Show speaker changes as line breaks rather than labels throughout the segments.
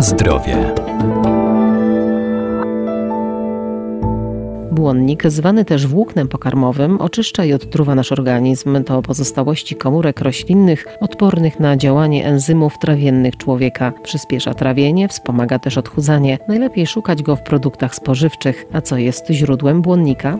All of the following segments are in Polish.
Zdrowie.
Błonnik, zwany też włóknem pokarmowym, oczyszcza i odtruwa nasz organizm. To pozostałości komórek roślinnych odpornych na działanie enzymów trawiennych człowieka. Przyspiesza trawienie, wspomaga też odchudzanie. Najlepiej szukać go w produktach spożywczych. A co jest źródłem błonnika?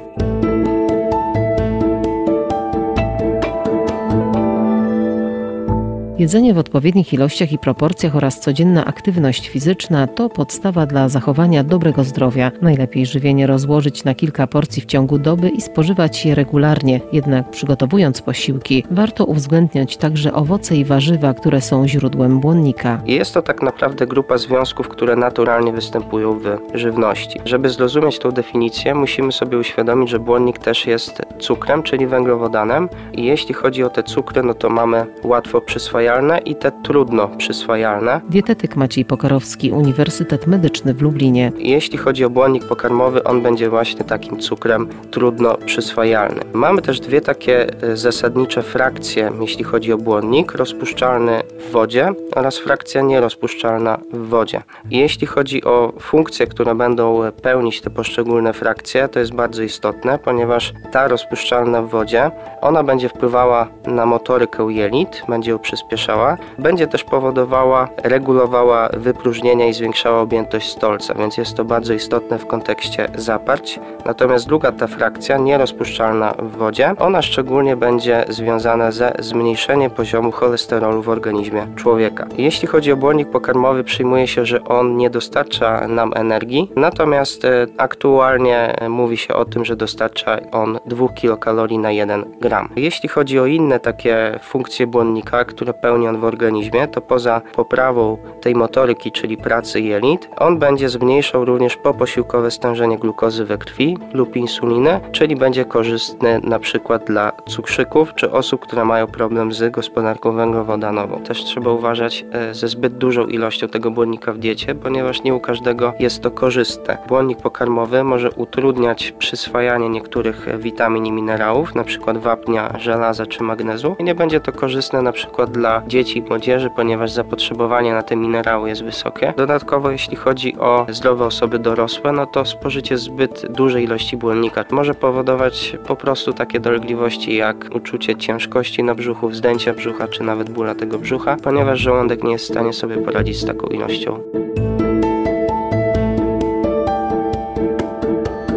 Jedzenie w odpowiednich ilościach i proporcjach oraz codzienna aktywność fizyczna to podstawa dla zachowania dobrego zdrowia. Najlepiej żywienie rozłożyć na kilka porcji w ciągu doby i spożywać je regularnie. Jednak przygotowując posiłki, warto uwzględniać także owoce i warzywa, które są źródłem błonnika.
Jest to tak naprawdę grupa związków, które naturalnie występują w żywności. Żeby zrozumieć tą definicję, musimy sobie uświadomić, że błonnik też jest cukrem, czyli węglowodanem. I jeśli chodzi o te cukry, no to mamy łatwo przyswajane przyswajalne i te trudno przyswajalne.
Dietetyk Maciej Pokarowski, Uniwersytet Medyczny w Lublinie.
Jeśli chodzi o błonnik pokarmowy, on będzie właśnie takim cukrem trudno przyswajalny. Mamy też dwie takie e, zasadnicze frakcje, jeśli chodzi o błonnik, rozpuszczalny w wodzie oraz frakcja nierozpuszczalna w wodzie. jeśli chodzi o funkcje, które będą pełnić te poszczególne frakcje, to jest bardzo istotne, ponieważ ta rozpuszczalna w wodzie, ona będzie wpływała na motorykę jelit, będzie ją przyspieszała przyspieszała, będzie też powodowała, regulowała wypróżnienia i zwiększała objętość stolca, więc jest to bardzo istotne w kontekście zaparć. Natomiast druga ta frakcja, nierozpuszczalna w wodzie, ona szczególnie będzie związana ze zmniejszeniem poziomu cholesterolu w organizmie człowieka. Jeśli chodzi o błonnik pokarmowy, przyjmuje się, że on nie dostarcza nam energii, natomiast e, aktualnie mówi się o tym, że dostarcza on 2 kilokalorii na 1 gram. Jeśli chodzi o inne takie funkcje błonnika, które pełni on w organizmie, to poza poprawą tej motoryki, czyli pracy jelit, on będzie zmniejszał również poposiłkowe stężenie glukozy we krwi lub insuliny, czyli będzie korzystny na przykład dla cukrzyków czy osób, które mają problem z gospodarką węglowodanową. Też trzeba uważać e, ze zbyt dużą ilością tego błonnika w diecie, ponieważ nie u każdego jest to korzystne. Błonnik pokarmowy może utrudniać przyswajanie niektórych witamin i minerałów, np. wapnia, żelaza czy magnezu i nie będzie to korzystne przykład dla dzieci i młodzieży, ponieważ zapotrzebowanie na te minerały jest wysokie. Dodatkowo, jeśli chodzi o zdrowe osoby dorosłe, no to spożycie zbyt dużej ilości błonnika może powodować po prostu takie dolegliwości jak uczucie ciężkości na brzuchu, wzdęcia brzucha czy nawet bóla tego brzucha, ponieważ żołądek nie jest w stanie sobie poradzić z taką ilością.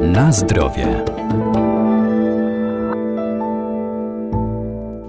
Na zdrowie.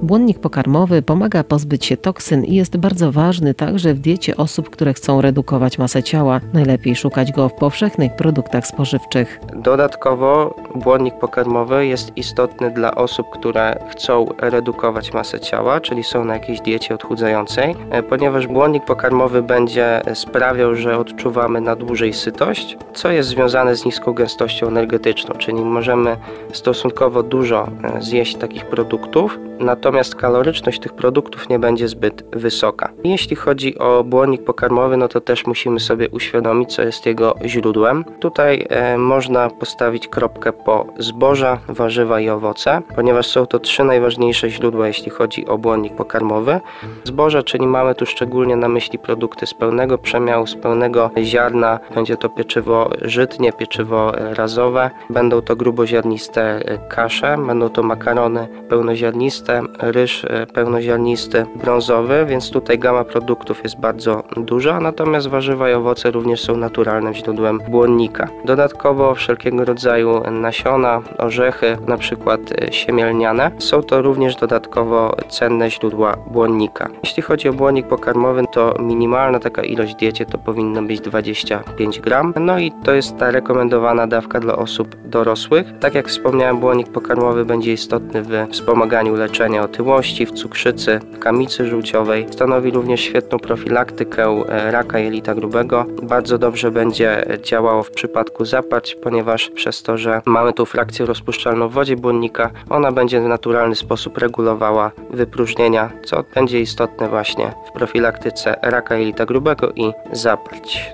Błonnik pokarmowy pomaga pozbyć się toksyn i jest bardzo ważny także w diecie osób, które chcą redukować masę ciała. Najlepiej szukać go w powszechnych produktach spożywczych.
Dodatkowo błonnik pokarmowy jest istotny dla osób, które chcą redukować masę ciała, czyli są na jakiejś diecie odchudzającej, e, ponieważ błonnik pokarmowy będzie sprawiał, że odczuwamy na dłużej sytość, co jest związane z niską gęstością energetyczną, czyli możemy stosunkowo dużo e, zjeść takich produktów, natomiast kaloryczność tych produktów nie będzie zbyt wysoka. Jeśli chodzi o błonnik pokarmowy, no to też musimy sobie uświadomić, co jest jego źródłem. Tutaj e, można postawić kropkę po zboża, warzywa i owoce, ponieważ są to trzy najważniejsze źródła, jeśli chodzi o błonnik pokarmowy. Zboża, czyli mamy tu szczególnie na myśli produkty z pełnego przemiału, z pełnego ziarna. Będzie to pieczywo żytnie, pieczywo razowe, będą to gruboziarniste e, kasze, będą to makarony pełnoziarniste, ryż e, pełnoziarnisty, brązowy, więc tutaj gama produktów jest bardzo duża, natomiast warzywa i owoce również są naturalnym źródłem błonnika. Dodatkowo wszelkiego rodzaju nasiona, orzechy, na przykład e, siemielniane, są to również dodatkowo cenne źródła błonnika. Jeśli chodzi o błonnik pokarmowy, to minimalna taka ilość diecie to powinno być 25 gram, no i to jest ta rekomendowana dawka dla osób dorosłych. Tak jak wspomniałem, błonnik pokarmowy będzie istotny w wspomaganiu leczenia leczenia otyłości, w cukrzycy, kamicy żółciowej. Stanowi również świetną profilaktykę e, raka jelita grubego. Bardzo dobrze będzie działało w przypadku zaparć, ponieważ przez to, że mamy tu frakcję rozpuszczalną w wodzie błonnika, ona będzie w naturalny sposób regulowała wypróżnienia, co będzie istotne właśnie w profilaktyce raka jelita grubego i zaparć.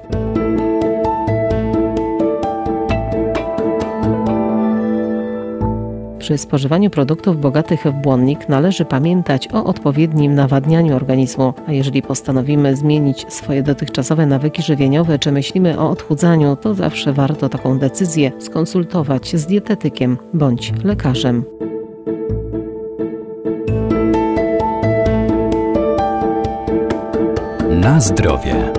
Przy spożywaniu produktów bogatych w błonnik należy pamiętać o odpowiednim nawadnianiu organizmu, a jeżeli postanowimy zmienić swoje dotychczasowe nawyki żywieniowe czy myślimy o odchudzaniu, to zawsze warto taką decyzję skonsultować z dietetykiem bądź lekarzem.
Na zdrowie.